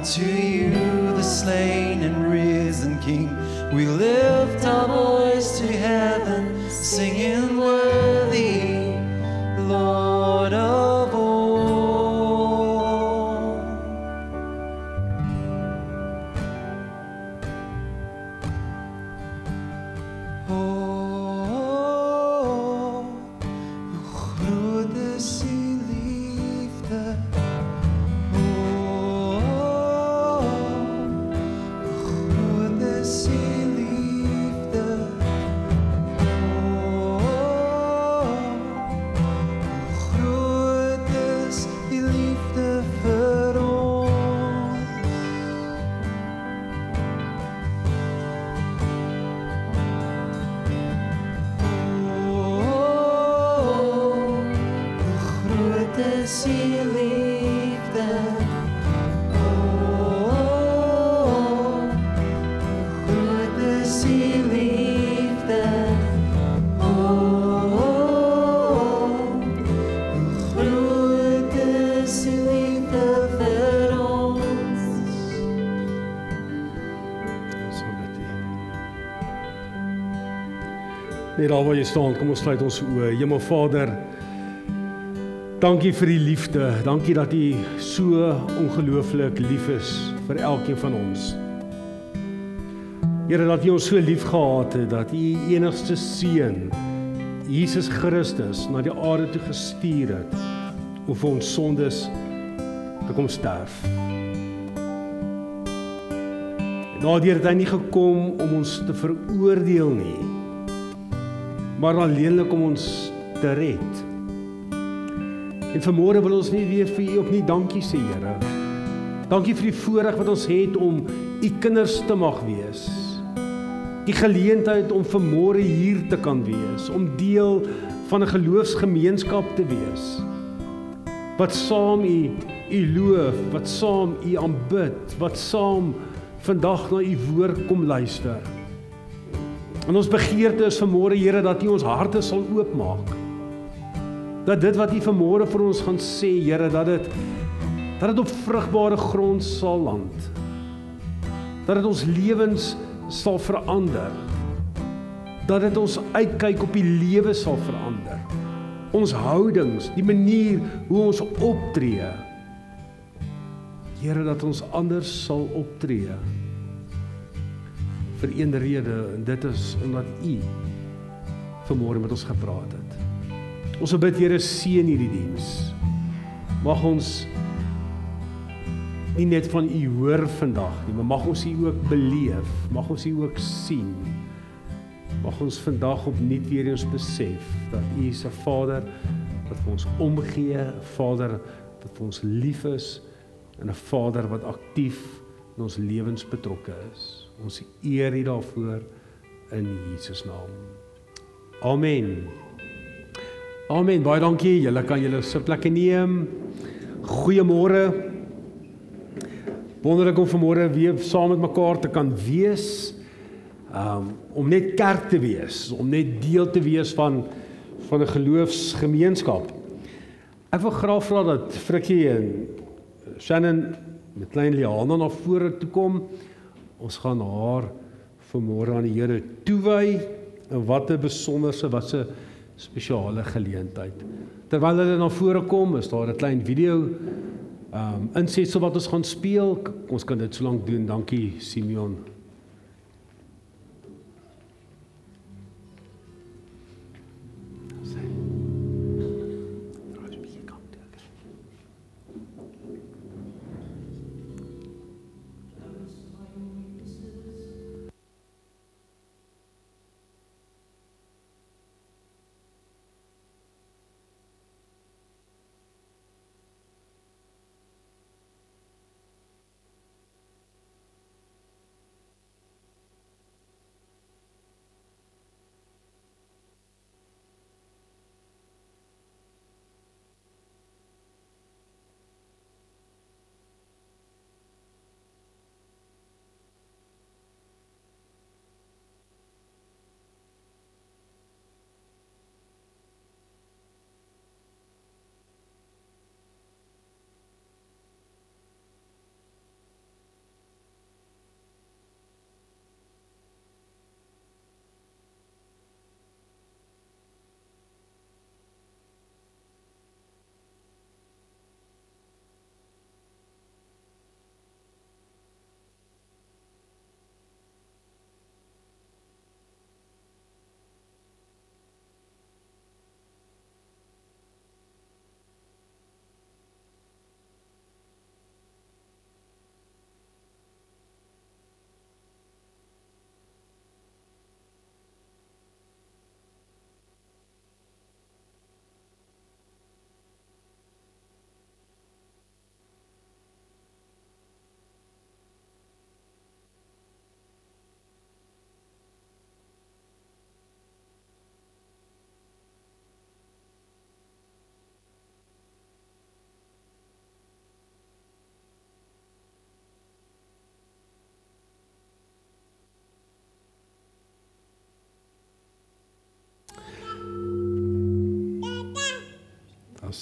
Unto you, the slain and risen King, we lift our voice to heaven, singing daar waar jy staan, kom ons sluit ons oë. Hemel Vader, dankie vir die liefde. Dankie dat U so ongelooflik lief is vir elkeen van ons. Here dat U ons so lief gehad het dat U U enigste seun Jesus Christus na die aarde toe gestuur het om vir ons sondes te kom sterf. Daardeur het hy nie gekom om ons te veroordeel nie, maar alleenlik om ons te red. En vanmôre wil ons nie weer vir U opnuut dankie sê, Here. Dankie vir die voorreg wat ons het om U kinders te mag wees. Die geleentheid om vanmôre hier te kan wees, om deel van 'n geloofsgemeenskap te wees. Wat saam U U loof, wat saam U aanbid, wat saam vandag na U woord kom luister. En ons begeerte is vanmôre Here dat U ons harte sal oopmaak. Dat dit wat U vanmôre vir ons gaan sê, Here, dat dit dat dit op vrugbare grond sal land. Dat dit ons lewens sal verander. Dat dit ons uitkyk op die lewe sal verander. Ons houdings, die manier hoe ons optree. Here dat ons anders sal optree vir een rede en dit is omdat U vanmôre met ons gepraat het. Ons bid Here seën hierdie diens. Mag ons nie net van U hoor vandag nie, maar mag ons U ook beleef, mag ons U ook sien. Mag ons vandag opnuut weer eens besef dat U is 'n Vader wat vir ons omgee, 'n Vader wat vir ons lief is en 'n Vader wat aktief in ons lewens betrokke is. Ons eer U daarvoor in Jesus naam. Amen. Amen. Baie dankie. Julle kan julle sitplekke neem. Goeiemôre. Wonderlik om vanmôre weer saam met mekaar te kan wees. Um om net kerk te wees, om net deel te wees van van 'n geloofsgemeenskap. Ek wil graag vra dat Frikkie en Shannon met klein Liana na vore toe kom. Ons gaan haar vanmôre aan die Here toewy. En wat 'n besonderse, wat 'n spesiale geleentheid. Terwyl hulle na vore kom, is daar 'n klein video ehm um, insetsel wat ons gaan speel. Ons kan dit so lank doen. Dankie Simeon.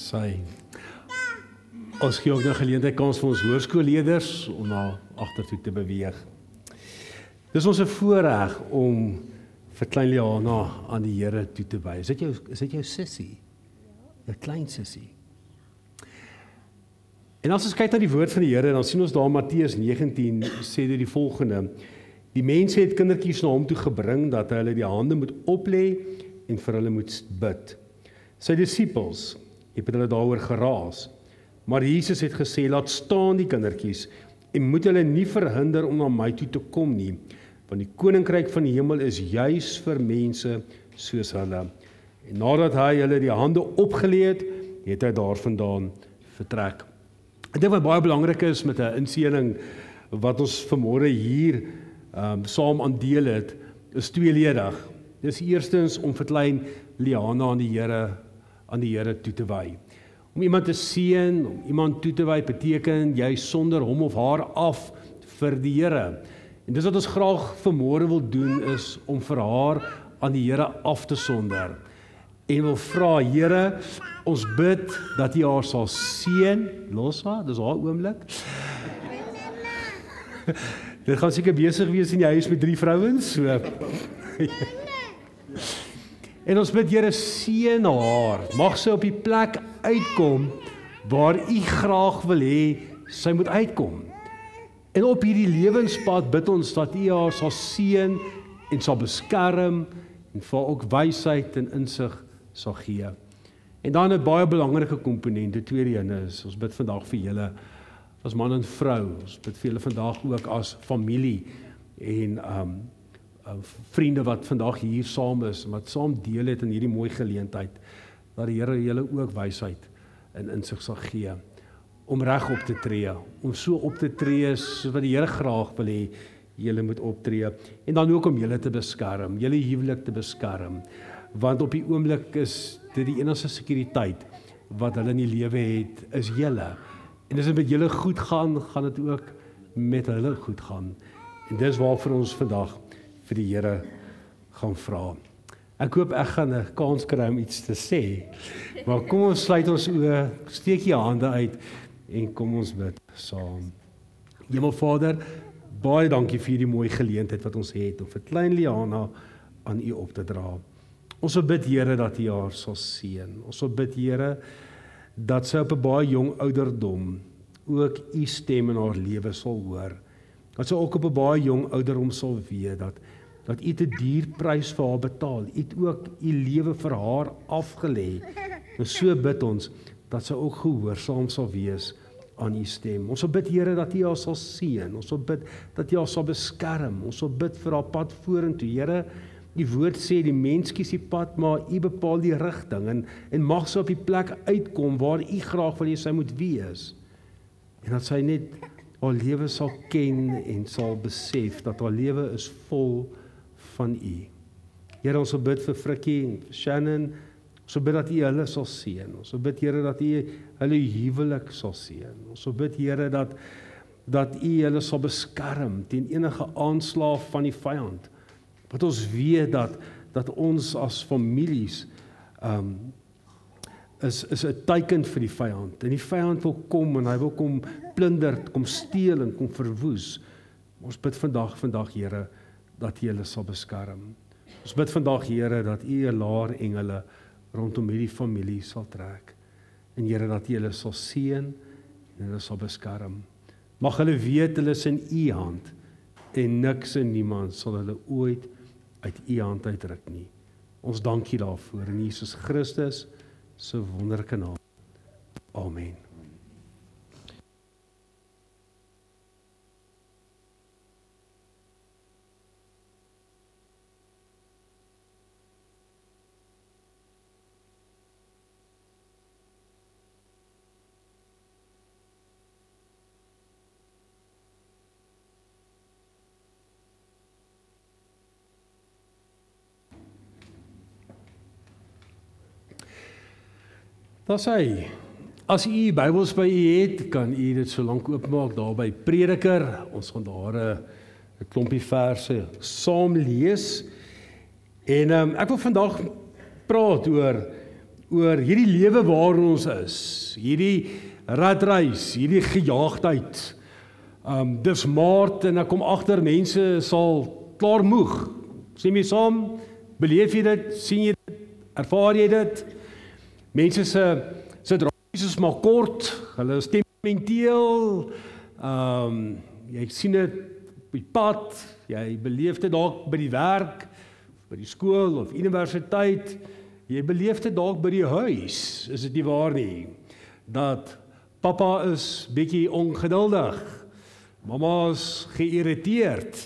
Sy Ons gee ook nou geleentheid kans vir ons hoërskoolleerders om na agtertoe te beweeg. Dis ons 'n voorreg om vir klein Liana aan die Here toe te wy. Is dit jou is dit jou sussie? Ja. 'n Klein sussie. En as ons kyk na die woord van die Here, dan sien ons daar Matteus 19 sê dit die volgende: Die mense het kindertjies na hom toe gebring dat hy hulle die hande moet oplê en vir hulle moet bid. Sy disippels het hulle daaroor geraas. Maar Jesus het gesê: "Laat staan die kindertjies en moet hulle nie verhinder om na my toe te kom nie, want die koninkryk van die hemel is juis vir mense soos hulle." En nadat hy hulle die hande opgelê het, het hy daarvandaan vertrek. Ek dink wat baie belangrik is met 'n inseëning wat ons vanmôre hier ehm um, saam aandeel het, is tweeledig. Dis eerstens om vir klein Liana aan die Here aan die Here toe te wy. Om iemand te seën, om iemand toe te wy beteken jy sonder hom of haar af vir die Here. En dis wat ons graag vanmôre wil doen is om vir haar aan die Here af te sonder. En wil vra Here, ons bid dat U haar sal seën. Los haar, dis haar oomblik. Dit gaan seker besig wees in die huis met drie vrouens, so. En ons bid Here seën haar. Mag sy op die plek uitkom waar U graag wil hê sy moet uitkom. En op hierdie lewenspad bid ons dat U haar sal seën en sal beskerm en vir ook wysheid en insig sal gee. En dan 'n baie belangrike komponent, die tweede een is ons bid vandag vir julle as man en vrou. Ons bid vir julle vandag ook as familie en um uh, vriende wat vandag hier saam is wat saam deel het in hierdie mooi geleentheid dat die Here julle ook wysheid en insig sal gee om reg op te tree, om so op te tree soos wat die Here graag wil hê julle moet optree. En dan ook om julle te beskerm, julle huwelik te beskerm. Want op die oomblik is dit die enigste sekuriteit wat hulle in die lewe het is julle. En as dit met julle goed gaan gaan dit ook met hulle goed gaan. En dis waarvoor ons vandag vir die Here gaan vra. Ek hoop ek gaan 'n kans kry om iets te sê. Maar kom ons sluit ons oë, steek jy hande uit en kom ons bid saam. Hemelvader, baie dankie vir hierdie mooi geleentheid wat ons het om vir klein Liana aan U op te dra. Ons wil bid Here dat U haar sal seën. Ons wil bid Here dat sy op 'n baie jong ouderdom ook U stem in haar lewe sal hoor. Dat sy ook op 'n baie jong ouderdom sal weet dat dat u te duur prys vir haar betaal. U het ook u lewe vir haar afgelê. En so bid ons dat sy ook gehoorsaam sal wees aan u stem. Ons wil bid Here dat u haar sal seën. Ons wil bid dat u haar sal beskerm. Ons wil bid vir haar pad vorentoe. Here, u woord sê die mens kies die pad, maar u bepaal die rigting en en mag sy op die plek uitkom waar u graag wil hê sy moet wees. En dat sy net haar lewe sal ken en sal besef dat haar lewe is vol van U. Here, ons bid vir Frikkie en vir Shannon. Ons bid dat U hulle sal seën. Ons bid Here dat U hulle huwelik sal seën. Ons bid Here dat dat U hulle sal beskerm teen enige aanslag van die vyand. Wat ons weet dat dat ons as families um is is 'n teiken vir die vyand. En die vyand wil kom en hy wil kom plunder, kom steel en kom verwoes. Ons bid vandag vandag Here dat U hulle sal beskerm. Ons bid vandag Here dat U 'n laar engele rondom hierdie familie sal trek. En Here dat U hulle sal seën en hulle sal beskerm. Mag hulle weet hulle is in U hand en niks en niemand sal hulle ooit uit U hand uitruk nie. Ons dankie daarvoor in Jesus Christus se wonderlike naam. Amen. Daar sê as u Bybels by u het, kan u dit so lank oopmaak daar by Prediker. Ons gaan daar 'n klompie verse saam lees. En um, ek wil vandag praat oor oor hierdie lewe waarin ons is. Hierdie ratreis, hierdie gejaagdheid. Um dis maart en ek kom agter mense sal klaar moeg. Sien my saam? Beleef jy dit? sien jy dit? Ervaar jy dit? Mense se se draaies is maar kort. Hulle is tempermenteel. Um jy sien dit op die pad, jy beleef dit dalk by die werk, by die skool of universiteit. Jy beleef dit dalk by die huis, is dit nie waar nie? Dat pappa is bietjie ongeduldig. Mamma is geïrriteerd.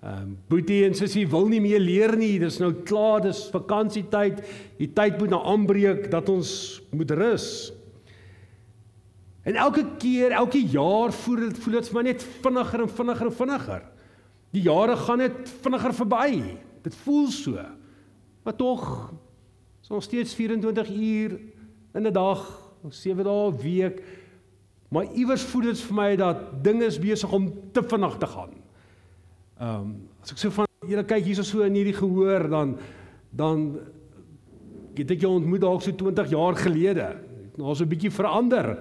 Ehm um, Boetie en sussie wil nie meer leer nie. Dis nou klaar, dis vakansietyd. Die tyd moet nou aanbreek dat ons moet rus. En elke keer, elke jaar voel dit voel dit vir my net vinniger en vinniger en vinniger. Die jare gaan net vinniger verby. Dit voel so. Maar tog is ons steeds 24 uur in 'n dag, 7 dae 'n week. Maar iewers voel dit vir my dat dinge besig om te vinnig te gaan. Ehm um, as ek so van julle kyk hierso so in hierdie gehoor dan dan het ek jou ontmoet dalk so 20 jaar gelede. Nou so 'n bietjie verander.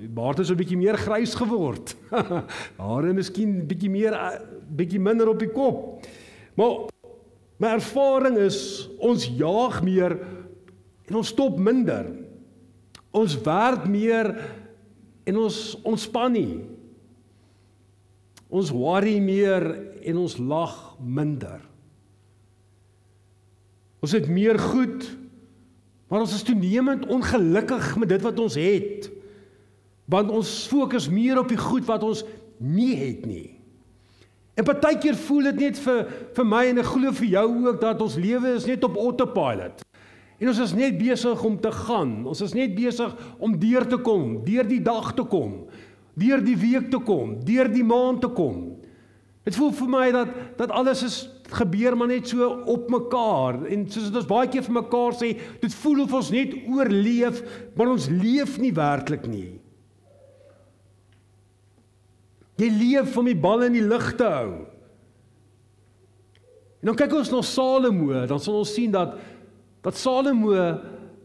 Die baard is 'n bietjie meer grys geword. Hare miskien bietjie meer eh, bietjie minder op die kop. Maar my ervaring is ons jaag meer en ons stop minder. Ons werk meer en ons ontspan nie. Ons worry meer en ons lag minder. Ons het meer goed, maar ons is toenemend ongelukkig met dit wat ons het want ons fokus meer op die goed wat ons nie het nie. En partykeer voel dit net vir vir my en ek glo vir jou ook dat ons lewe is net op autopilot. En ons is net besig om te gaan. Ons is net besig om deur te kom, deur die dag te kom, deur die week te kom, deur die maand te kom. Dit voel vir my dat dat alles is gebeur maar net so op mekaar en soos dit ons baie keer vir mekaar sê, dit voel of ons net oorleef, maar ons leef nie werklik nie. Jy leef om die bal in die lug te hou. En dan kyk ons na Salomo, dan sal ons sien dat dat Salomo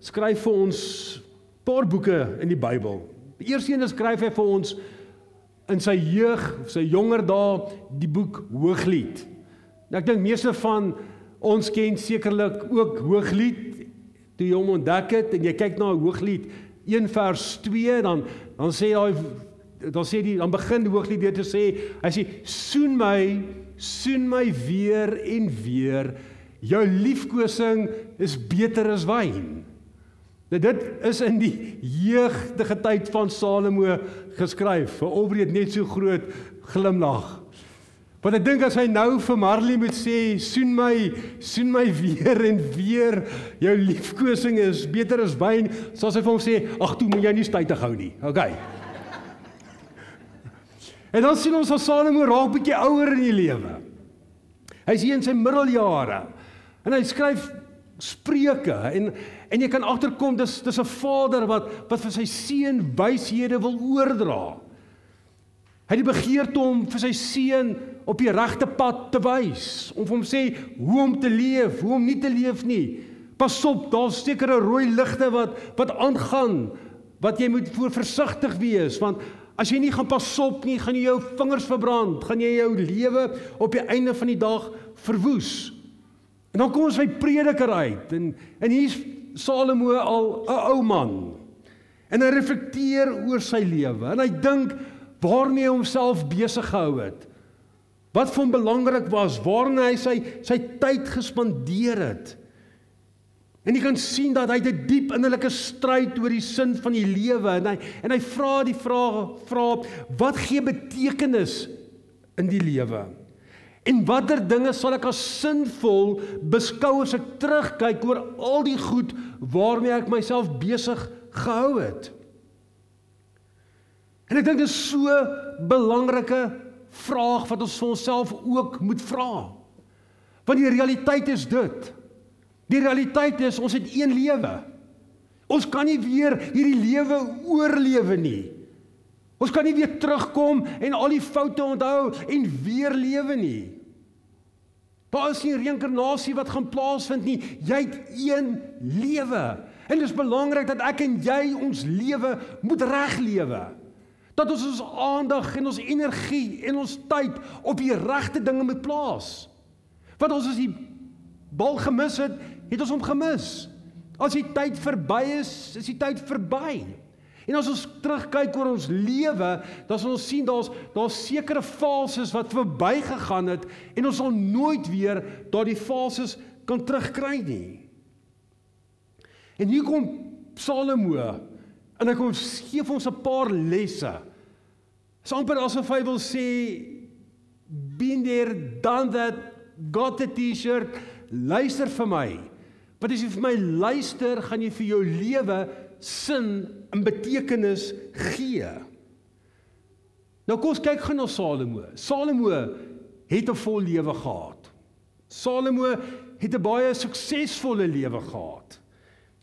skryf vir ons paar boeke in die Bybel. Die eerste een skryf hy vir ons in sy jeug, sy jonger dae, die boek Hooglied. Nou ek dink meeste van ons ken sekerlik ook Hooglied toe jy hom ontdek het en jy kyk na Hooglied 1 vers 2 dan dan sê hy dan sê die dan begin die hooglied weer te sê hy sê soen my soen my weer en weer jou liefkosing is beter as wyn dit is in die jeugdige tyd van Salomo geskryf. Vir Obreed net so groot glimlag want ek dink as hy nou vir Marley moet sê soen my soen my weer en weer. Jou liefkosing is beter as wyn sal hy vir hom sê ag toe moet jy nie stytig hou nie. Okay En dan sien ons dat Salomo raak bietjie ouer in die lewe. Hy's hier in sy middeljare. En hy skryf spreuke en en jy kan agterkom dis dis 'n vader wat wat vir sy seun wyshede wil oordra. Hy het die begeerte om vir sy seun op die regte pad te wys, om vir hom sê hoe om te leef, hoe om nie te leef nie. Pas op, daar's sekere rooi ligte wat wat aangaan wat jy moet voor versigtig wees want As jy nie gaan pas op nie, gaan jy jou vingers verbrand, gaan jy jou lewe op die einde van die dag verwoes. En dan kom ons by Prediker uit en en hier's Salomo al 'n ou man. En hy reflekteer oor sy lewe en hy dink waarmee hy homself besig gehou het. Wat vir hom belangrik was, waarna hy sy sy tyd gespandeer het. En jy kan sien dat hy 'n diep innerlike stryd oor die sin van die lewe en hy en hy vra die vraag vra wat gee betekenis in die lewe? En watter dinge sal ek as sinvol beskou as ek terugkyk oor al die goed waarmee ek myself besig gehou het? En ek dink dit is so belangrike vraag wat ons vir onsself ook moet vra. Want die realiteit is dit Die realiteit is ons het een lewe. Ons kan nie weer hierdie lewe oorlewe nie. Ons kan nie weer terugkom en al die foute onthou en weer lewe nie. Daar is nie reïnkarnasie wat gaan plaasvind nie. Jy het een lewe. En dit is belangrik dat ek en jy ons lewe moet reg lewe. Dat ons ons aandag en ons energie en ons tyd op die regte dinge moet plaas. Want ons as die bal gemis het, het ons hom gemis. As die tyd verby is, is die tyd verby. En as ons terugkyk oor ons lewe, dan sal ons sien daar's daar's sekere fases wat verbygegaan het en ons sal nooit weer daardie fases kan terugkry nie. En hier kom Salomo en hy kom gee vir ons 'n paar lesse. Dit is amper asof hy wil sê been there done that got the t-shirt luister vir my. Want as jy vir my luister, gaan jy vir jou lewe sin en betekenis gee. Nou kom ons kyk gou na Salomo. Salomo het 'n vol lewe gehad. Salomo het 'n baie suksesvolle lewe gehad.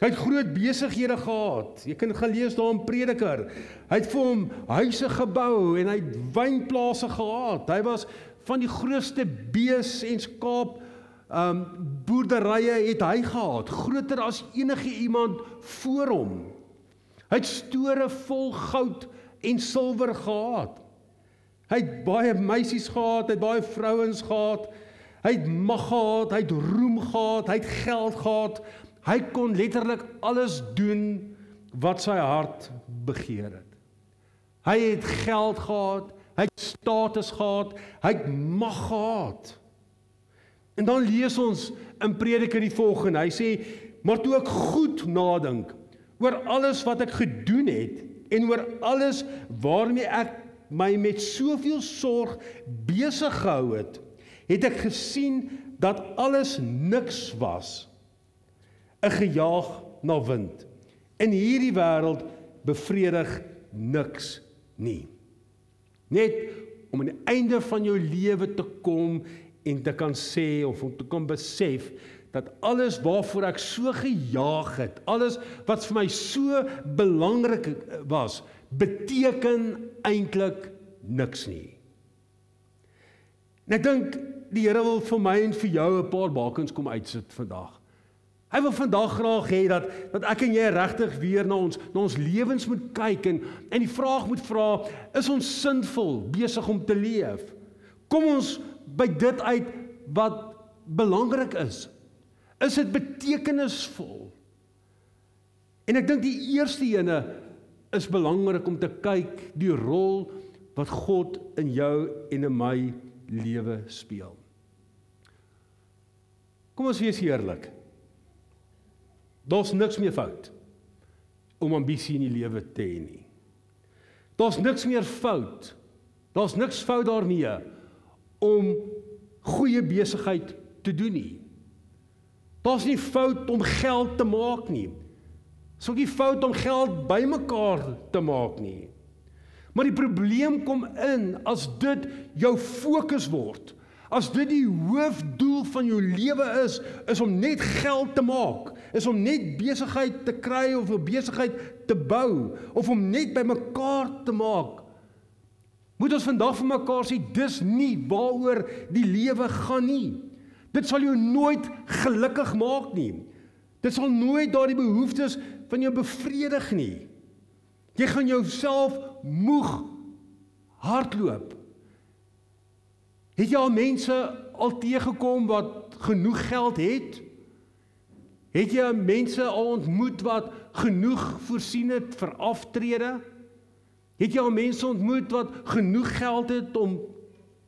Hy het groot besighede gehad. Jy kan gaan lees daar in Prediker. Hy het vir hom huise gebou en hy het wynplase gehad. Hy was van die grootste bees en skaap um boerderye het hy gehad, groter as enige iemand voor hom. Hy het store vol goud en silwer gehad. Hy het baie meisies gehad, hy het baie vrouens gehad. Hy het mag gehad, hy het roem gehad, hy het geld gehad. Hy kon letterlik alles doen wat sy hart begeer het. Hy het geld gehad, hy het status gehad, hy het mag gehad. En dan lees ons in Prediker die volgende. Hy sê: "Maar toe ek goed nadink oor alles wat ek gedoen het en oor alles waarmee ek my met soveel sorg besig gehou het, het ek gesien dat alles niks was 'n gejaag na wind. In hierdie wêreld bevredig niks nie. Net om aan die einde van jou lewe te kom en te kan sê of om te kan besef dat alles waarvoor ek so gejaag het, alles wat vir my so belangrik was, beteken eintlik niks nie. En ek dink die Here wil vir my en vir jou 'n paar bakens kom uitsit vandag. Hy wil vandag graag hê dat dat ek en jy regtig weer na ons na ons lewens moet kyk en en die vraag moet vra, is ons sinvol besig om te leef? Kom ons by dit uit wat belangrik is. Is dit betekenisvol? En ek dink die eerste ene is belangrik om te kyk die rol wat God in jou en in my lewe speel. Kom ons wees eerlik. Daar's niks meer fout om ambisie in die lewe te hê nie. Daar's niks meer fout. Daar's niks fout daarmee om goeie besigheid te doen nie. Daar's nie fout om geld te maak nie. Dis ook nie fout om geld bymekaar te maak nie. Maar die probleem kom in as dit jou fokus word. As dit die hoofdoel van jou lewe is, is om net geld te maak, is om net besigheid te kry of 'n besigheid te bou of om net by mekaar te maak. Moet ons vandag vir mekaar sê dis nie waaroor die lewe gaan nie. Dit sal jou nooit gelukkig maak nie. Dit sal nooit daardie behoeftes van jou bevredig nie. Jy gaan jouself moeg hardloop. Het jy al mense al teëgekom wat genoeg geld het? Het jy mense al ontmoet wat genoeg voorsien het vir aftrede? Het jy al mense ontmoet wat genoeg geld het om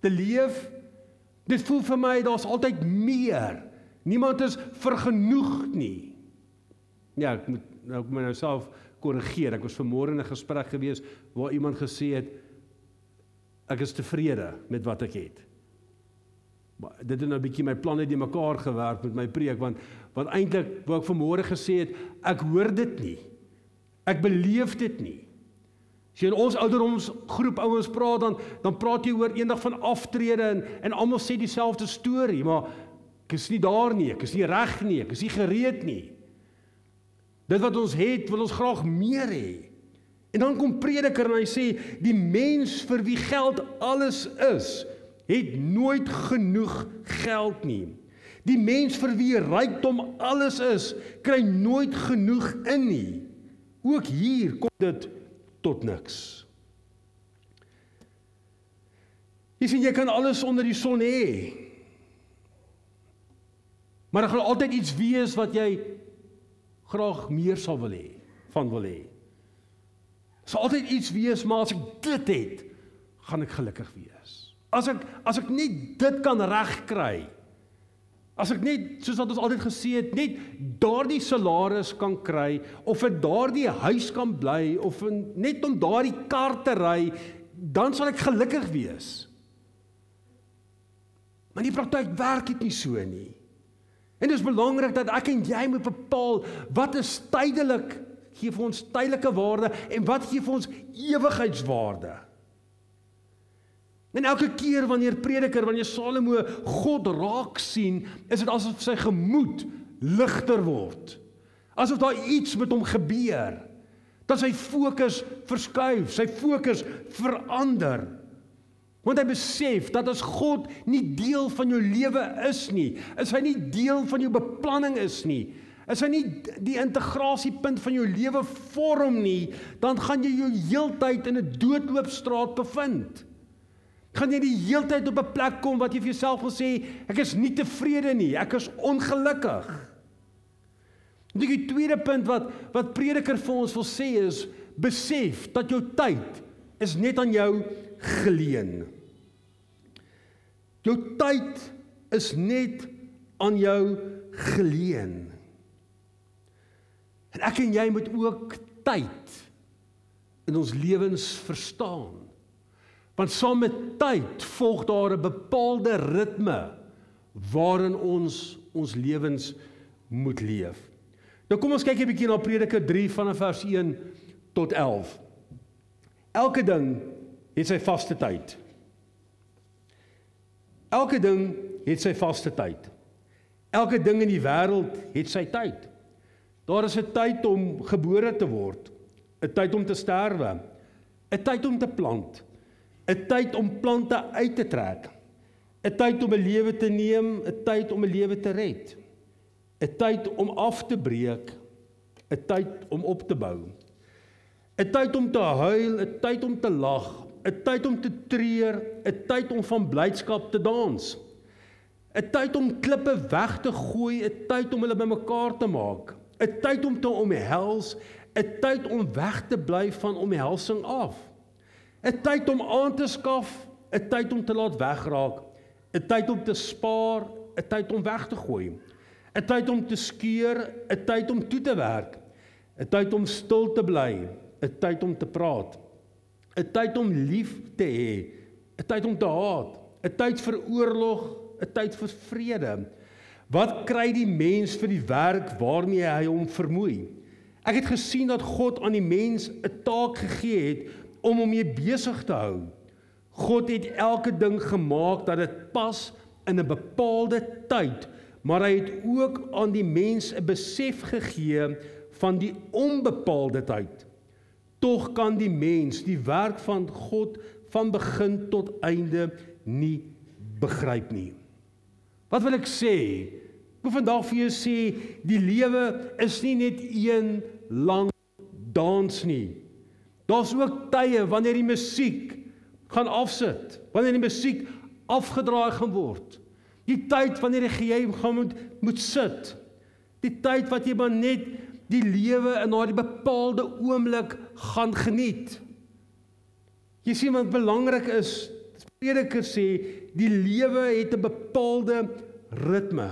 te leef? Dit voel vir my daar's altyd meer. Niemand is vergenoeg nie. Ja, ek moet nou ek moet myself korrigeer. Ek was vanmôre in 'n gesprek gewees waar iemand gesê het ek is tevrede met wat ek het. Maar dit het nou 'n bietjie my planne die mekaar gewerk met my preek want want eintlik wou ek vanmôre gesê het ek hoor dit nie. Ek beleef dit nie. As jy in ons ouderdomsgroep ouens praat dan dan praat jy oor eendag van aftrede en en almal sê dieselfde storie, maar ek is nie daar nie, ek is nie reg nie, ek is nie gereed nie. Dit wat ons het, wil ons graag meer hê. En dan kom prediker en hy sê die mens vir wie geld alles is, het nooit genoeg geld nie. Die mens vir wie rykdom alles is, kry nooit genoeg in nie. Ook hier kom dit tot niks. Jy sien jy kan alles onder die son hê. Maar daar gaan altyd iets wees wat jy graag meer sal wil hê, van wil hê. Sal altyd iets wees, maar as ek dit het, gaan ek gelukkig wees. As ek as ek net dit kan regkry. As ek net soos wat ons altyd gesê het, net daardie salaris kan kry of vir daardie huis kan bly of net om daardie kar te ry, dan sal ek gelukkig wees. Maar die praktyk werk dit nie so nie. En dit is belangrik dat ek en jy moet bepaal wat is tydelik gee vir ons tydelike waarde en wat gee vir ons ewigheidswaarde. En elke keer wanneer prediker, wanneer Salomo God raak sien, is dit asof sy gemoed ligter word. Asof daar iets met hom gebeur. Dat sy fokus verskuif, sy fokus verander. Want hy besef dat as God nie deel van jou lewe is nie, is hy nie deel van jou beplanning is nie, is hy nie die integrasiepunt van jou lewe vorm nie, dan gaan jy jou heeltyd in 'n doodloopstraat bevind. Gaan jy die heeltyd op 'n plek kom wat jy vir jouself wil sê, ek is nie tevrede nie, ek is ongelukkig. Dit die tweede punt wat wat prediker vir ons wil sê is besef dat jou tyd is net aan jou geleen. Jou tyd is net aan jou geleen. En ek en jy moet ook tyd in ons lewens verstaan. Want saam met tyd volg daar 'n bepaalde ritme waarin ons ons lewens moet leef. Nou kom ons kyk 'n bietjie na Prediker 3 vanaf vers 1 tot 11. Elke ding het sy vaste tyd. Elke ding het sy vaste tyd. Elke ding in die wêreld het sy tyd. Daar is 'n tyd om gebore te word, 'n tyd om te sterwe, 'n tyd om te plant, 'n tyd om plante uit te trek, 'n tyd om 'n lewe te neem, 'n tyd om 'n lewe te red, 'n tyd om af te breek, 'n tyd om op te bou. 'n Tyd om te huil, 'n tyd om te lag, 'n tyd om te treur, 'n tyd om van blydskap te dans. 'n Tyd om klippe weg te gooi, 'n tyd om hulle bymekaar te maak. 'n Tyd om te omhels, 'n tyd om weg te bly van omhelsing af. 'n Tyd om aan te skaf, 'n tyd om te laat wegraak. 'n Tyd om te spaar, 'n tyd om weg te gooi. 'n Tyd om te skeur, 'n tyd om toe te werk. 'n Tyd om stil te bly, 'n tyd om te praat. 'n tyd om lief te hê, 'n tyd om te haat, 'n tyd vir oorlog, 'n tyd vir vrede. Wat kry die mens vir die werk waarmee hy hom vermoei? Ek het gesien dat God aan die mens 'n taak gegee het om hom mee besig te hou. God het elke ding gemaak dat dit pas in 'n bepaalde tyd, maar hy het ook aan die mens 'n besef gegee van die onbepaalde tyd. Tog kan die mens die werk van God van begin tot einde nie begryp nie. Wat wil ek sê? Ek wil vandag vir jou sê die lewe is nie net een lang dans nie. Daar's ook tye wanneer die musiek gaan afsit, wanneer die musiek afgedraai gaan word. Die tyd wanneer jy gaan moet moet sit. Die tyd wat jy maar net die lewe in daardie bepaalde oomblik gaan geniet. Jy sien wat belangrik is, Prediker sê die lewe het 'n bepaalde ritme.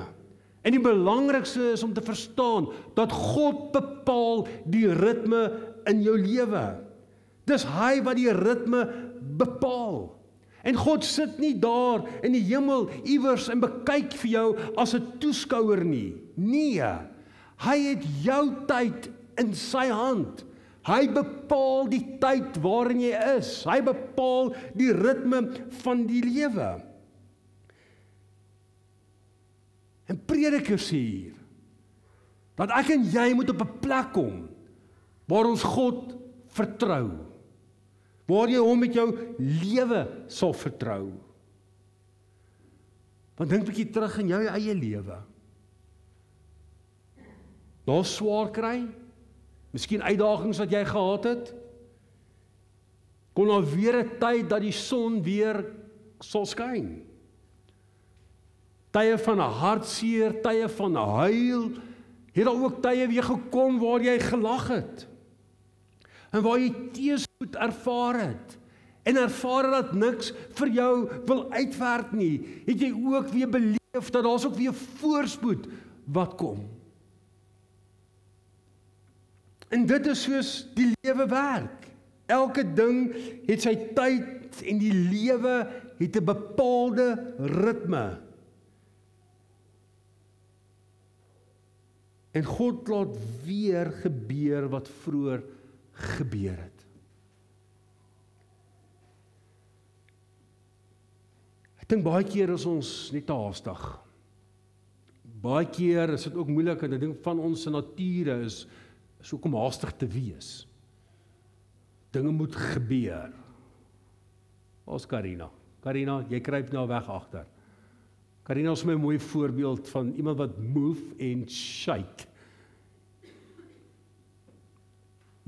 En die belangrikste is om te verstaan dat God bepaal die ritme in jou lewe. Dis hy wat die ritme bepaal. En God sit nie daar in die hemel iewers en bekyk vir jou as 'n toeskouer nie. Nee. Hy het jou tyd in sy hand. Hy bepaal die tyd waarin jy is. Hy bepaal die ritme van die lewe. En Prediker sê hier dat ek en jy moet op 'n plek kom waar ons God vertrou. Waar jy hom met jou lewe sal vertrou. Want dink 'n bietjie terug in jou eie lewe. Daar swaar kry? Miskien uitdagings wat jy gehad het? Kon daar weer 'n tyd dat die son weer sal skyn? Tye van hartseer, tye van huil, het daar ook tye weer gekom waar jy gelag het. En waar jy teëspoed ervaar het en ervaar dat niks vir jou wil uitwerk nie, het jy ook weer beleef dat daar's ook weer voorspoed wat kom. En dit is soos die lewe werk. Elke ding het sy tyd en die lewe het 'n bepaalde ritme. En God laat weer gebeur wat vroeër gebeur het. Ek dink baie keer is ons net te haastig. Baie keer is dit ook moeilik en 'n ding van ons se nature is is ook om haastig te wees. Dinge moet gebeur. Ons Karina. Karina, jy kruip nou weg agter. Karina is my mooi voorbeeld van iemand wat move en shake.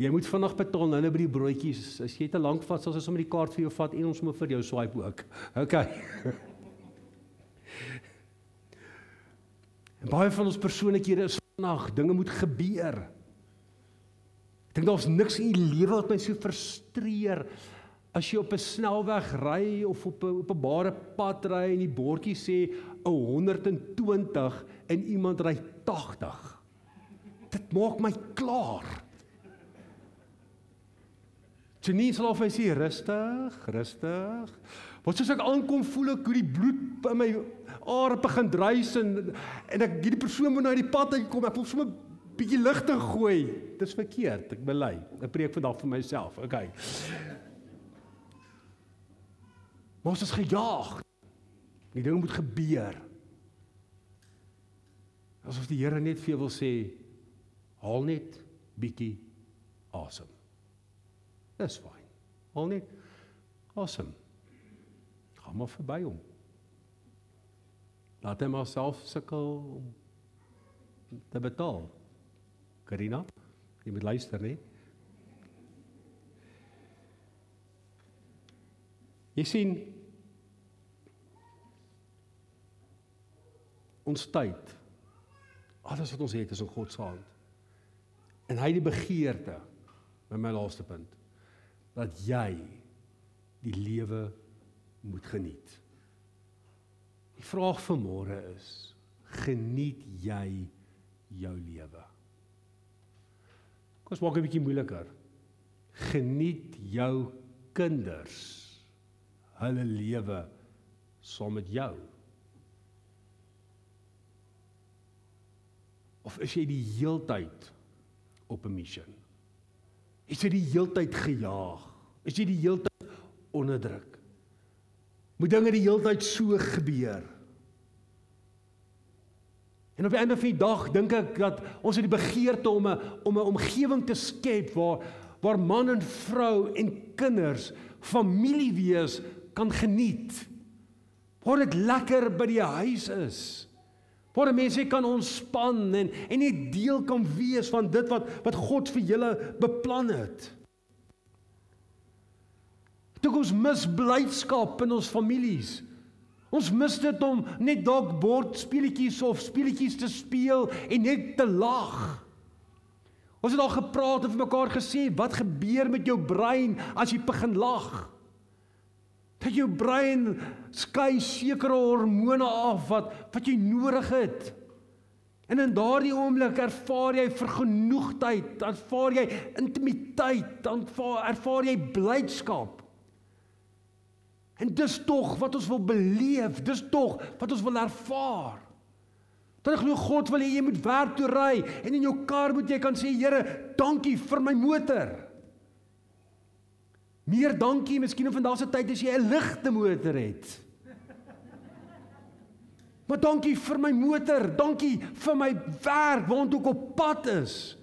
Jy moet vinnig betaal nou by die broodjies. As jy te lank vat, sal ons sommer die kaart vir jou vat en ons moet vir jou swipe ook. OK. En baie van ons persoonlikhede is vinnig, dinge moet gebeur. Ek dink daar's niks in die lewe wat my so frustreer as jy op 'n snelweg ry of op 'n openbare pad ry en die bordjie sê 'n 120 en iemand ry 80. Dit maak my klaar. Janine sal of hy sê rustig, rustig. Wat soos ek aankom voel ek hoe die bloed in my are begin druis en en ek hierdie persoon moet nou uit die pad uitkom. Ek voel sommer bietjie ligte gooi. Dis verkeerd. Ek bely. Ek preek vandag vir myself. Okay. Maar ons is gejaag. Die ding moet gebeur. Asof die Here net vir jou wil sê haal net bietjie asem. Dis fyn. Haal net asem. Gaan maar verby hom. Laat hom self sukkel om te betaal. Karina, jy moet luister, né? Jy sien ons tyd. Alles wat ons het is in God se hand. En hy het die begeerte by my laaste punt dat jy die lewe moet geniet. Die vraag vir môre is: geniet jy jou lewe? Kom ons maak 'n bietjie moeiliker. Geniet jou kinders hulle lewe saam met jou? Of is jy die heeltyd op 'n missie? Is jy die heeltyd gejaag? Is jy die heeltyd onderdruk? Moet dinge die heeltyd so gebeur? En op die einde van die dag dink ek dat ons het die begeerte om 'n om 'n omgewing te skep waar waar man en vrou en kinders familie wees kan geniet. Waar dit lekker by die huis is. Waar mense kan ontspan en en net deel kan wees van dit wat wat God vir julle beplan het. Toe ons mis blydskap in ons families. Ons mis dit om net dalk bordspeletjies of speletjies te speel en net te lag. Ons het al gepraat en vir mekaar gesê wat gebeur met jou brein as jy begin lag? Dat jou brein skei sekere hormone af wat wat jy nodig het. En in daardie oomblik ervaar jy vergenoegdheid, ervaar jy intimiteit, ervaar, ervaar jy blydskap. En dis tog wat ons wil beleef, dis tog wat ons wil ervaar. Dan glo God wil hê jy moet werk toe ry en in jou kar moet jy kan sê Here, dankie vir my motor. Meer dankie, miskien in vandag se tyd as jy 'n ligte motor het. Maar dankie vir my motor, dankie vir my werk waant ook op pad is.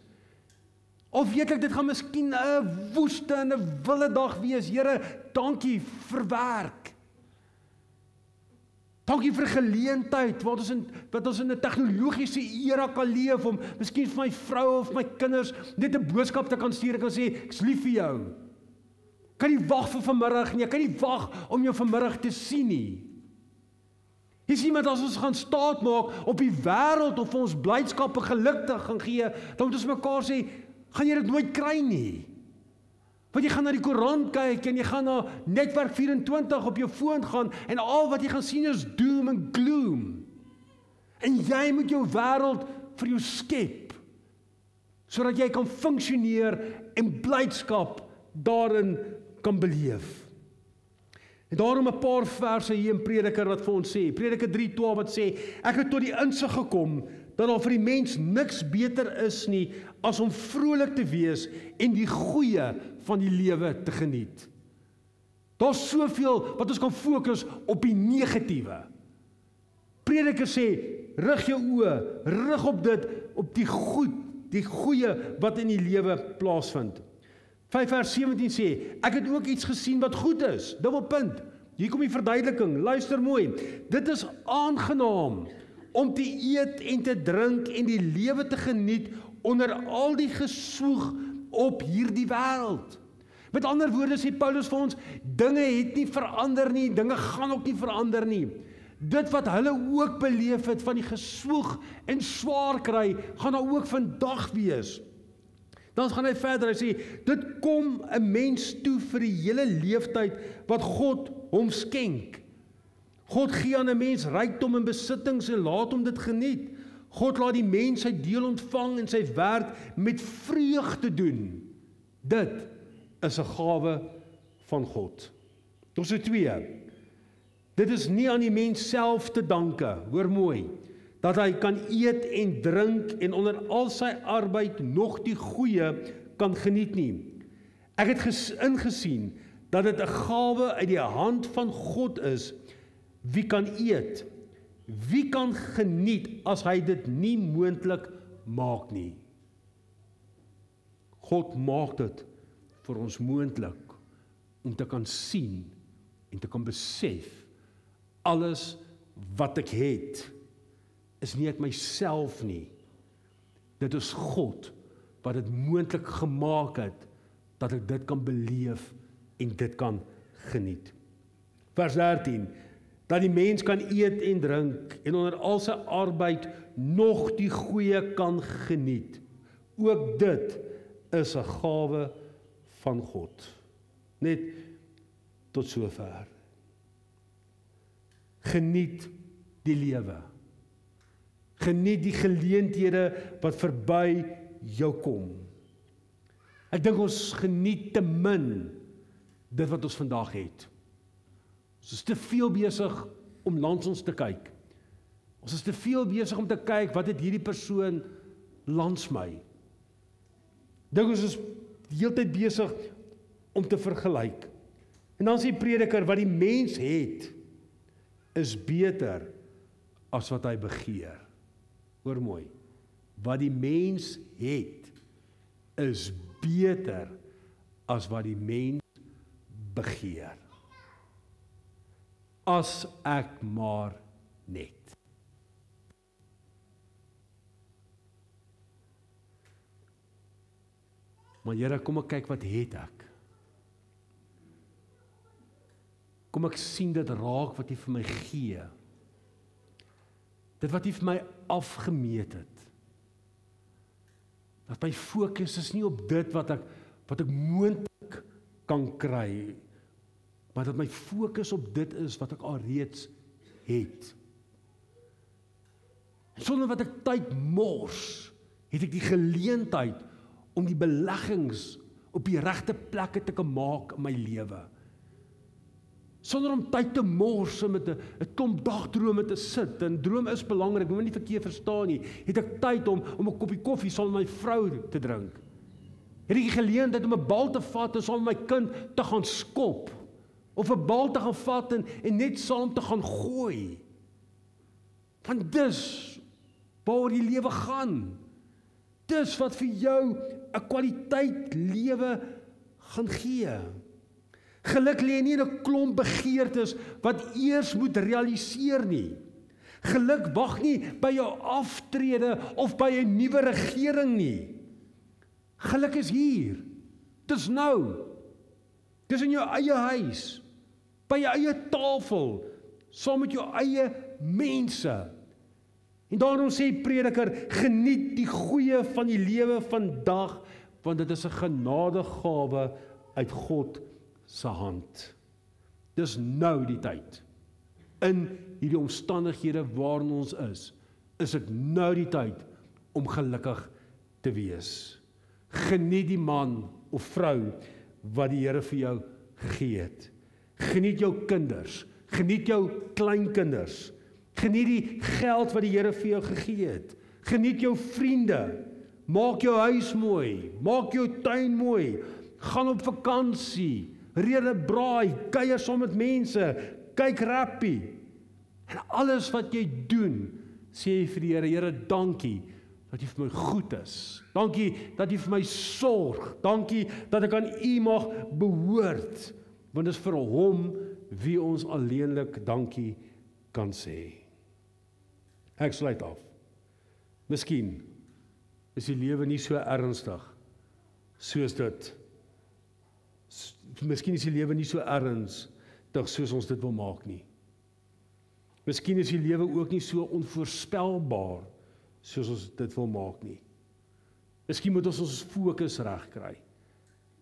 Of weet ek dit gaan miskien 'n woeste en 'n wille dag wees. Here, dankie vir werk. Dankie vir geleentheid wat ons in wat ons in 'n tegnologiese era kan leef om miskien vir my vrou of my kinders net 'n boodskap te kan stuur en kan sê ek's lief vir jou. Kan nie wag vir vanmiddag nie. Ek kan nie wag om jou vanmiddag te sien nie. Jy sien maar as ons gaan staat maak op die wêreld of ons blydskap en geluk te gaan gee, dan moet ons mekaar sê, gaan jy dit nooit kry nie. Want jy gaan na die koerant kyk en jy gaan na netwerk 24 op jou foon gaan en al wat jy gaan sien is doom en gloom. En jy moet jou wêreld vir jou skep sodat jy kan funksioneer en blydskap daarin kan beleef. En daarom 'n paar verse hier in Prediker wat vir ons sê, Prediker 3:12 wat sê, ek het tot die insig gekom dat daar vir die mens niks beter is nie as om vrolik te wees en die goeie van die lewe te geniet. Daar's soveel wat ons kan fokus op die negatiewe. Prediker sê, rig jou oë, rig op dit, op die goed, die goeie wat in die lewe plaasvind. 5 vers 17 sê, ek het ook iets gesien wat goed is. Dubbelpunt. Hier kom die verduideliking. Luister mooi. Dit is aangenaam om te eet en te drink en die lewe te geniet onder al die gesoeg op hierdie wêreld. Met ander woorde sê Paulus vir ons, dinge het nie verander nie, dinge gaan ook nie verander nie. Dit wat hulle ook beleef het van die geswoeg en swaar kry, gaan daar ook vandag wees. Dan gaan hy verder, hy sê dit kom 'n mens toe vir die hele leeftyd wat God hom skenk. God gee aan 'n mens rykdom en besittings en laat hom dit geniet. God laat die mens sy deel ontvang en sy werk met vreugde doen. Dit is 'n gawe van God. Ons het twee. Dit is nie aan die mens self te danke, hoor mooi, dat hy kan eet en drink en onder al sy arbeid nog die goeie kan geniet nie. Ek het ingesien dat dit 'n gawe uit die hand van God is. Wie kan eet? Wie kan geniet as hy dit nie moontlik maak nie? God maak dit vir ons moontlik om te kan sien en te kan besef alles wat ek het is nie uit myself nie dit is God wat dit moontlik gemaak het dat ek dit kan beleef en dit kan geniet vers 13 dat die mens kan eet en drink en onder al sy arbeid nog die goeie kan geniet ook dit is 'n gawe van God. Net tot sover. Geniet die lewe. Geniet die geleenthede wat verby jou kom. Ek dink ons geniet te min dit wat ons vandag het. Ons is te veel besig om langs ons te kyk. Ons is te veel besig om te kyk wat het hierdie persoon langs my. Dink ons is die hele tyd besig om te vergelyk. En dan sê prediker wat die mens het is beter as wat hy begeer. Hoor mooi. Wat die mens het is beter as wat die mens begeer. As ek maar net Maar Here, kom ek kyk wat het ek? Kom ek sien dit raak wat U vir my gee. Dit wat U vir my afgemeet het. Dat my fokus is nie op dit wat ek wat ek moontlik kan kry, maar dat my fokus op dit is wat ek alreeds het. Sonder wat ek tyd mors, het ek die geleentheid om die beleggings op die regte plekke te kan maak in my lewe. Sonder om tyd te mors met 'n 'n klomp dagdrome te sit. En droom is belangrik, moenie verkeerd verstaan nie. Het ek tyd om om 'n koppie koffie saam met my vrou te drink? Het ek die geleentheid om 'n bal te vat en saam met my kind te gaan skop? Of 'n bal te gaan vat en, en net saam te gaan gooi? Want dis waar die lewe gaan. Dis wat vir jou 'n kwaliteit lewe gaan gee. Geluk lê nie in 'n klomp begeertes wat eers moet realiseer nie. Geluk wag nie by jou aftrede of by 'n nuwe regering nie. Geluk is hier. Dis nou. Dis in jou eie huis, by jou eie tafel, saam met jou eie mense. En daarom sê prediker, geniet die goeie van die lewe vandag want dit is 'n genadegawe uit God se hand. Dis nou die tyd. In hierdie omstandighede waarin ons is, is dit nou die tyd om gelukkig te wees. Geniet die man of vrou wat die Here vir jou gegee het. Geniet jou kinders, geniet jou kleinkinders. Geniet die geld wat die Here vir jou gegee het. Geniet jou vriende. Maak jou huis mooi, maak jou tuin mooi. Gaan op vakansie rede braai, kuier saam met mense, kyk rappie. En alles wat jy doen, sê jy vir die Here, Here, dankie dat U vir my goed is. Dankie dat U vir my sorg. Dankie dat ek aan U mag behoort. Want dit is vir hom wie ons alleenlik dankie kan sê. Ek sluit af. Miskien is die lewe nie so ernstig soos dit Miskien is die lewe nie so ernstig soos ons dit wil maak nie. Miskien is die lewe ook nie so onvoorspelbaar soos ons dit wil maak nie. Miskien moet ons ons fokus regkry.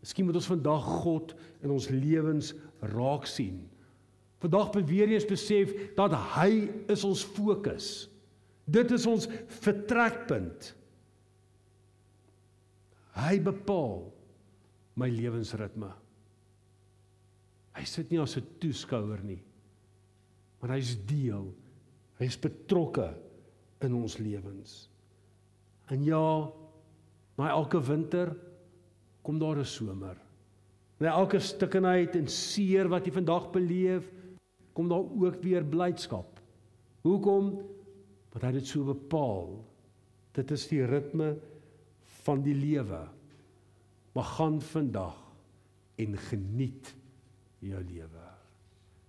Miskien moet ons vandag God in ons lewens raak sien. Vandag beweer eens besef dat hy is ons fokus. Dit is ons vertrekpunt. Hy bepaal my lewensritme. Hy sit nie as 'n toeskouer nie. Maar hy's deel. Hy's betrokke in ons lewens. En ja, na elke winter kom daar 'n somer. Na elke stikkenheid en seer wat jy vandag beleef, kom daar ook weer blydskap. Hoekom? Want hy het dit so bepaal. Dit is die ritme van die lewe. Maar gaan vandag en geniet jou lewe.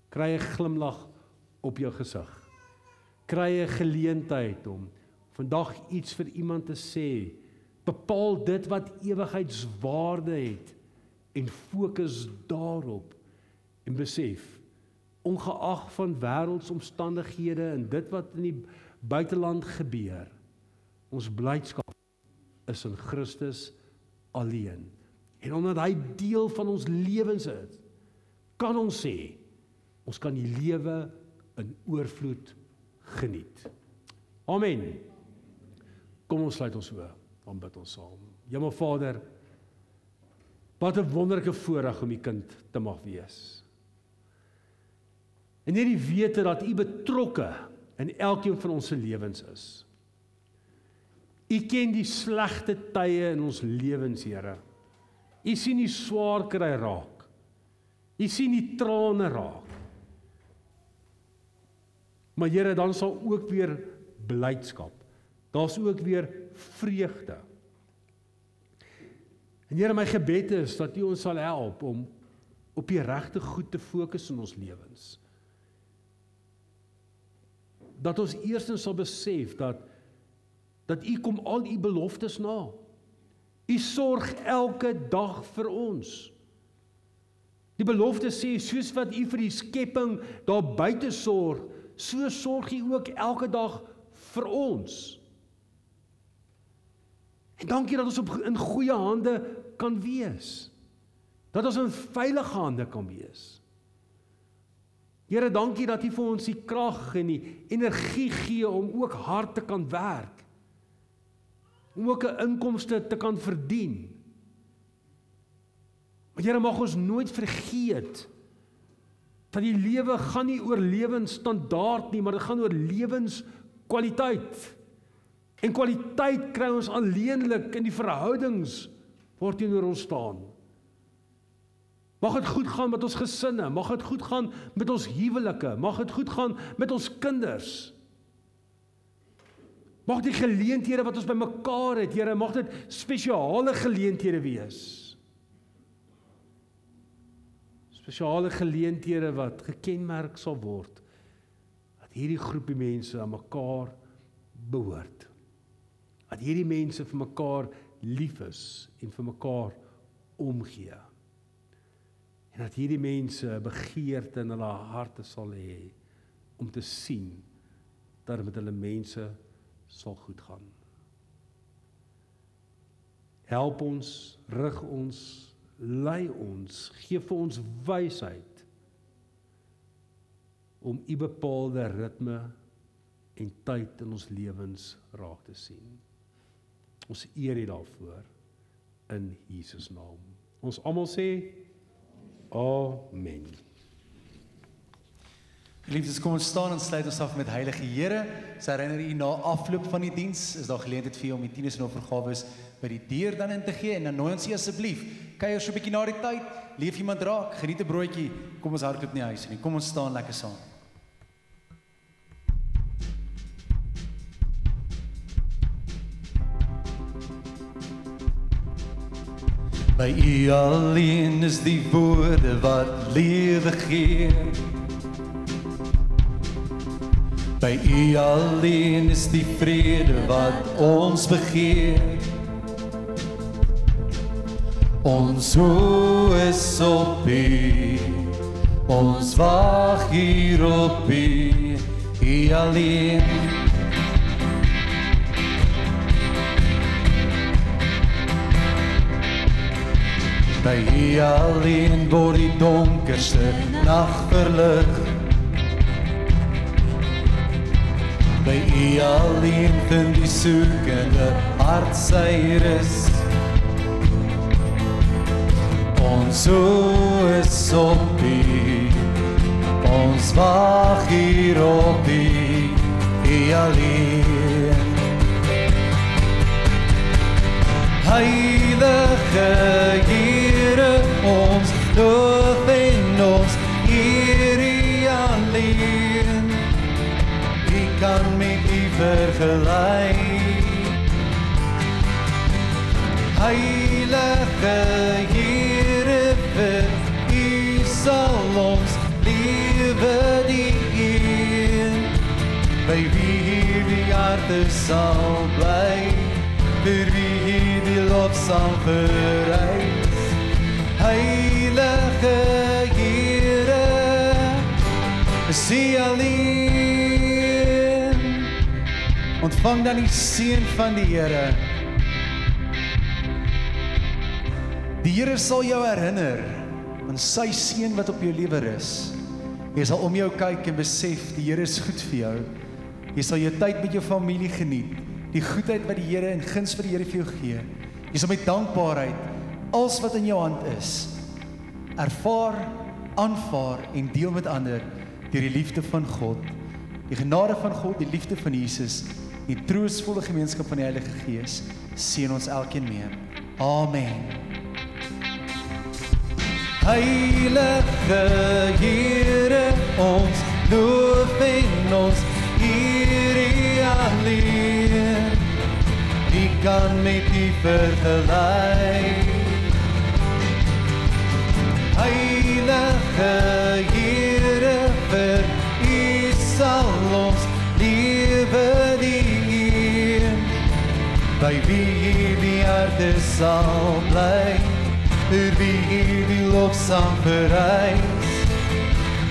Kry 'n glimlag op jou gesig. Kry 'n geleentheid om vandag iets vir iemand te sê. Bepaal dit wat ewigheidswaarde het en fokus daarop en besef ongeag van wêreldsomstandighede en dit wat in die buiteland gebeur ons blydskap is in Christus alleen en omdat hy deel van ons lewens is kan ons sê ons kan die lewe in oorvloed geniet. Amen. Kom ons sluit ons oë, dan bid ons saam. Hemel Vader, wat 'n wonderlike voorreg om u kind te mag wees. En hierdie wete dat u betrokke in elkeen van ons se lewens is. U ken die slegte tye in ons lewens, Here. U sien die swaar kry raak. Jy sien die trane raak. Maar Here, dan sal ook weer blydskap. Daar's ook weer vreugde. En Here, my gebed is dat U ons sal help om op die regte goed te fokus in ons lewens. Dat ons eerstens sal besef dat dat U kom al U beloftes na. U sorg elke dag vir ons. Die belofte sê soos wat U vir die skepping daar buite sorg, so sorg U ook elke dag vir ons. En dankie dat ons op in goeie hande kan wees. Dat ons in veilige hande kan wees. Here, dankie dat U vir ons die krag en die energie gee om ook hard te kan werk. Om ook 'n inkomste te kan verdien. Maar Here mag ons nooit vergeet dat die lewe gaan nie oor lewensstandaard nie, maar dit gaan oor lewenskwaliteit. En kwaliteit kry ons alleenlik in die verhoudings waarteenoor ons staan. Mag dit goed gaan met ons gesinne, mag dit goed gaan met ons huwelike, mag dit goed gaan met ons kinders. Mag die geleenthede wat ons bymekaar het, Here, mag dit spesiale geleenthede wees spesiale geleenthede wat gekenmerk sal word dat hierdie groepie mense aan mekaar behoort. Dat hierdie mense vir mekaar lief is en vir mekaar omgee. En dat hierdie mense begeerte in hulle harte sal hê om te sien dat met hulle mense sal goed gaan. Help ons, rig ons, lei ons, gee vir ons wysheid om u bepaalde ritme en tyd in ons lewens raak te sien. Ons eer U daarvoor in Jesus naam. Ons almal sê amen. Liefdes, kom ons staan en sluit ons af met Heilige Here. Sy herinner u na afloop van die diens, is daar geleentheid vir u om die tieners en offergawes by die deur dan in te gee en dan nooi ons u asseblief kuier so 'n bietjie na die tyd, leef iemand raak, geniet 'n broodjie, kom ons hardloop nie huis nie. Kom ons staan lekker saam. By U alleen is die woorde wat lewe gee. By U alleen is die vrede wat ons begeer. Ons hoe is op U. Ons wag hier op U. U alleen. By U alleen word die donkerste nag verlig. By U alleen vind die soekende hart sy rus. Oë is op U. Ons wag hier op U. U alleen. Heilige Here, ons loof en ons eer U alleen. Wie kan met U vergelyk? Heilige Here, harte sal bly, vir wie hierdie lofsang verrys. Heilige Here, U alleen. Ontvang dan die seën van die Here. Die Here sal jou herinner aan sy seën wat op jou lewe is. Jy sal om jou kyk en besef die Here is goed vir jou. Jy sal jou tyd met jou familie geniet. Die goedheid wat die Here en guns vir die Here vir jou gee. Jy sal met dankbaarheid alles wat in jou hand is ervaar, aanvaar en deel met ander deur die liefde van God. Die genade van God, die liefde van Jesus, die troostvolle gemeenskap van die Heilige Gees seën ons elkeen mee. Amen. Heilige Here, ons loof en ons kan met U vergelyk? Heilige Here, vir U sal ons lewe dien. By wie die aarde sal bly, vir wie die lofsang verrys.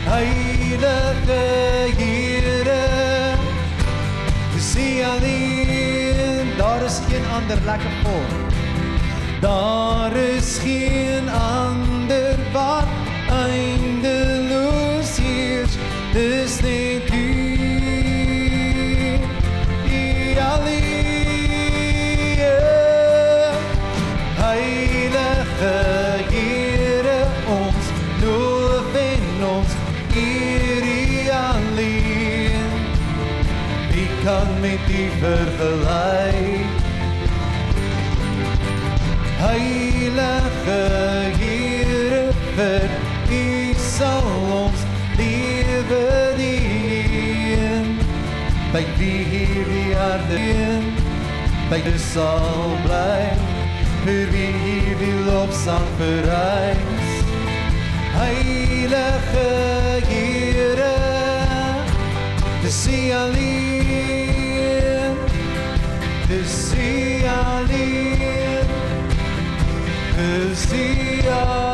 Heilige Here, dis U daar is geen ander lekker voor. Daar is geen ander wat eindeloos heers, dis net U. U alleen. Heilige Here, ons loof en ons eer U alleen. Wie kan met U vergelyk? In, by U sal bly, vir wie hierdie lofsang verrys. Heilige heilige Here dis U alleen dis U alleen dis U alleen